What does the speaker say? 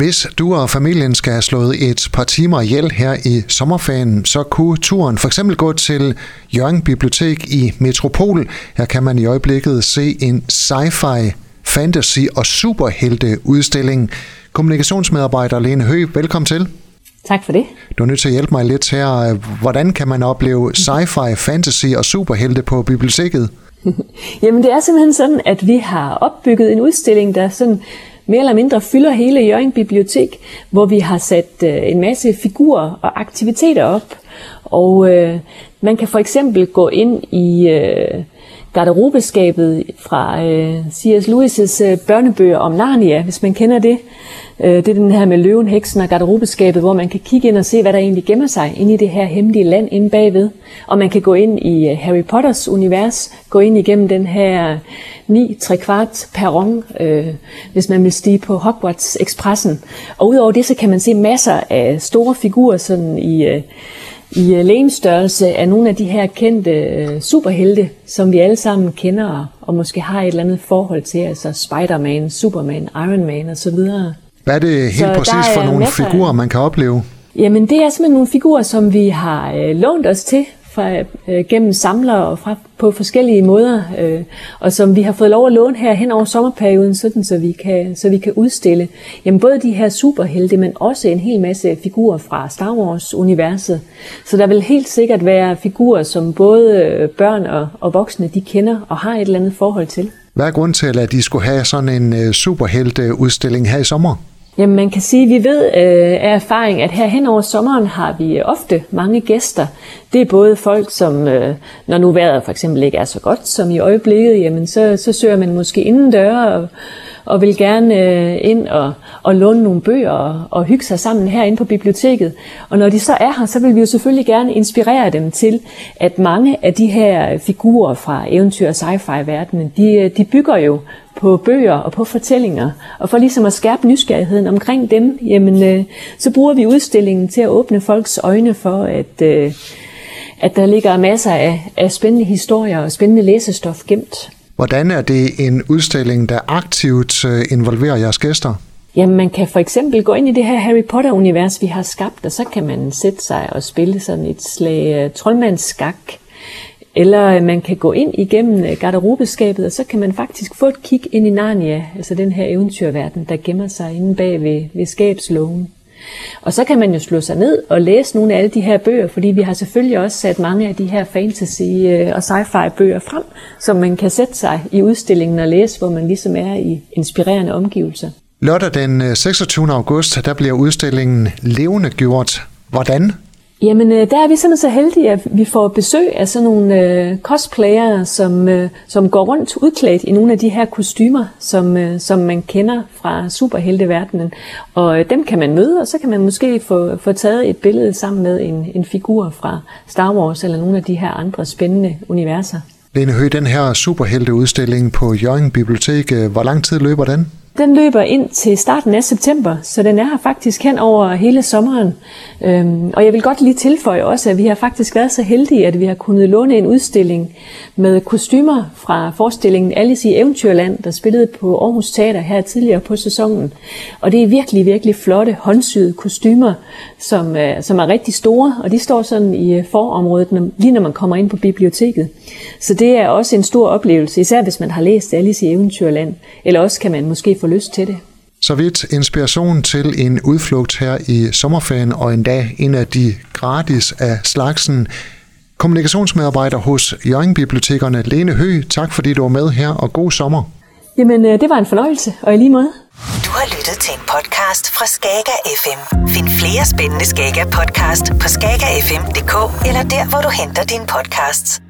Hvis du og familien skal have slået et par timer ihjel her i sommerferien, så kunne turen for eksempel gå til Jørgen Bibliotek i Metropol. Her kan man i øjeblikket se en sci-fi, fantasy og superhelte udstilling. Kommunikationsmedarbejder Lene Høgh, velkommen til. Tak for det. Du er nødt til at hjælpe mig lidt her. Hvordan kan man opleve sci-fi, fantasy og superhelte på biblioteket? Jamen det er simpelthen sådan, at vi har opbygget en udstilling, der sådan mere eller mindre fylder hele Jørgen Bibliotek, hvor vi har sat øh, en masse figurer og aktiviteter op. Og øh, man kan for eksempel gå ind i øh, garderobeskabet fra øh, C.S. Lewis' øh, børnebøger om Narnia, hvis man kender det. Øh, det er den her med løven, heksen og garderobeskabet, hvor man kan kigge ind og se, hvad der egentlig gemmer sig inde i det her hemmelige land inde bagved. Og man kan gå ind i øh, Harry Potters univers, gå ind igennem den her 9 3 kvart perron, øh, hvis man vil stige på Hogwarts Expressen. Og udover det, så kan man se masser af store figurer sådan i, øh, i øh, lægenstørrelse af nogle af de her kendte øh, superhelte, som vi alle sammen kender og måske har et eller andet forhold til, altså Spider-Man, Superman, Iron Man osv. Hvad er det helt så præcis for nogle figurer, man kan opleve? Jamen det er simpelthen nogle figurer, som vi har øh, lånt os til fra, øh, gennem samlere og fra, på forskellige måder, øh, og som vi har fået lov at låne her hen over sommerperioden, sådan, så, vi kan, så vi kan udstille jamen, både de her superhelte, men også en hel masse figurer fra Star Wars-universet. Så der vil helt sikkert være figurer, som både øh, børn og, og voksne de kender og har et eller andet forhold til. Hvad er grunden til, at de skulle have sådan en øh, superhelte-udstilling her i sommer? Jamen man kan sige, at vi ved øh, af erfaring, at her hen over sommeren har vi øh, ofte mange gæster. Det er både folk, som øh, når nu vejret for eksempel ikke er så godt som i øjeblikket, jamen så, så søger man måske indendør og, og vil gerne øh, ind og, og låne nogle bøger og, og hygge sig sammen herinde på biblioteket. Og når de så er her, så vil vi jo selvfølgelig gerne inspirere dem til, at mange af de her figurer fra eventyr- og sci-fi-verdenen, de, øh, de bygger jo på bøger og på fortællinger. Og for ligesom at skærpe nysgerrigheden omkring dem, jamen, øh, så bruger vi udstillingen til at åbne folks øjne for, at, øh, at der ligger masser af, af spændende historier og spændende læsestof gemt. Hvordan er det en udstilling, der aktivt øh, involverer jeres gæster? Jamen, man kan for eksempel gå ind i det her Harry Potter-univers, vi har skabt, og så kan man sætte sig og spille sådan et slag uh, troldmandsskak, eller øh, man kan gå ind igennem øh, garderobeskabet, og så kan man faktisk få et kig ind i Narnia, altså den her eventyrverden, der gemmer sig inde bag ved, ved skabsloven. Og så kan man jo slå sig ned og læse nogle af alle de her bøger, fordi vi har selvfølgelig også sat mange af de her fantasy- øh, og sci-fi bøger frem, som man kan sætte sig i udstillingen og læse, hvor man ligesom er i inspirerende omgivelser. Lørdag den 26. August, der bliver udstillingen levende gjort. Hvordan? Jamen, øh, der er vi simpelthen så heldige, at vi får besøg af sådan nogle øh, cosplayere, som, øh, som går rundt udklædt i nogle af de her kostymer, som, øh, som man kender fra superhelteverdenen. Og øh, dem kan man møde, og så kan man måske få, få taget et billede sammen med en, en figur fra Star Wars eller nogle af de her andre spændende universer. Lene Høgh, den her superhelteudstilling på Jørgen Bibliotek, øh, hvor lang tid løber den? Den løber ind til starten af september, så den er her faktisk hen over hele sommeren. Øhm, og jeg vil godt lige tilføje også, at vi har faktisk været så heldige, at vi har kunnet låne en udstilling med kostymer fra forestillingen Alice i Eventyrland, der spillede på Aarhus Teater her tidligere på sæsonen. Og det er virkelig, virkelig flotte håndsyede kostymer, som, øh, som er rigtig store, og de står sådan i øh, forområdet, forområdet, lige når man kommer ind på biblioteket. Så det er også en stor oplevelse, især hvis man har læst Alice i Eventyrland, eller også kan man måske få lyst til det. Så vidt inspiration til en udflugt her i sommerferien, og endda en af de gratis af slagsen. Kommunikationsmedarbejder hos Jørgen Bibliotekerne, Lene Hø, tak fordi du var med her, og god sommer. Jamen, øh, det var en fornøjelse, og i lige måde. Du har lyttet til en podcast fra Skager FM. Find flere spændende Skager podcast på skagerfm.dk eller der, hvor du henter dine podcasts.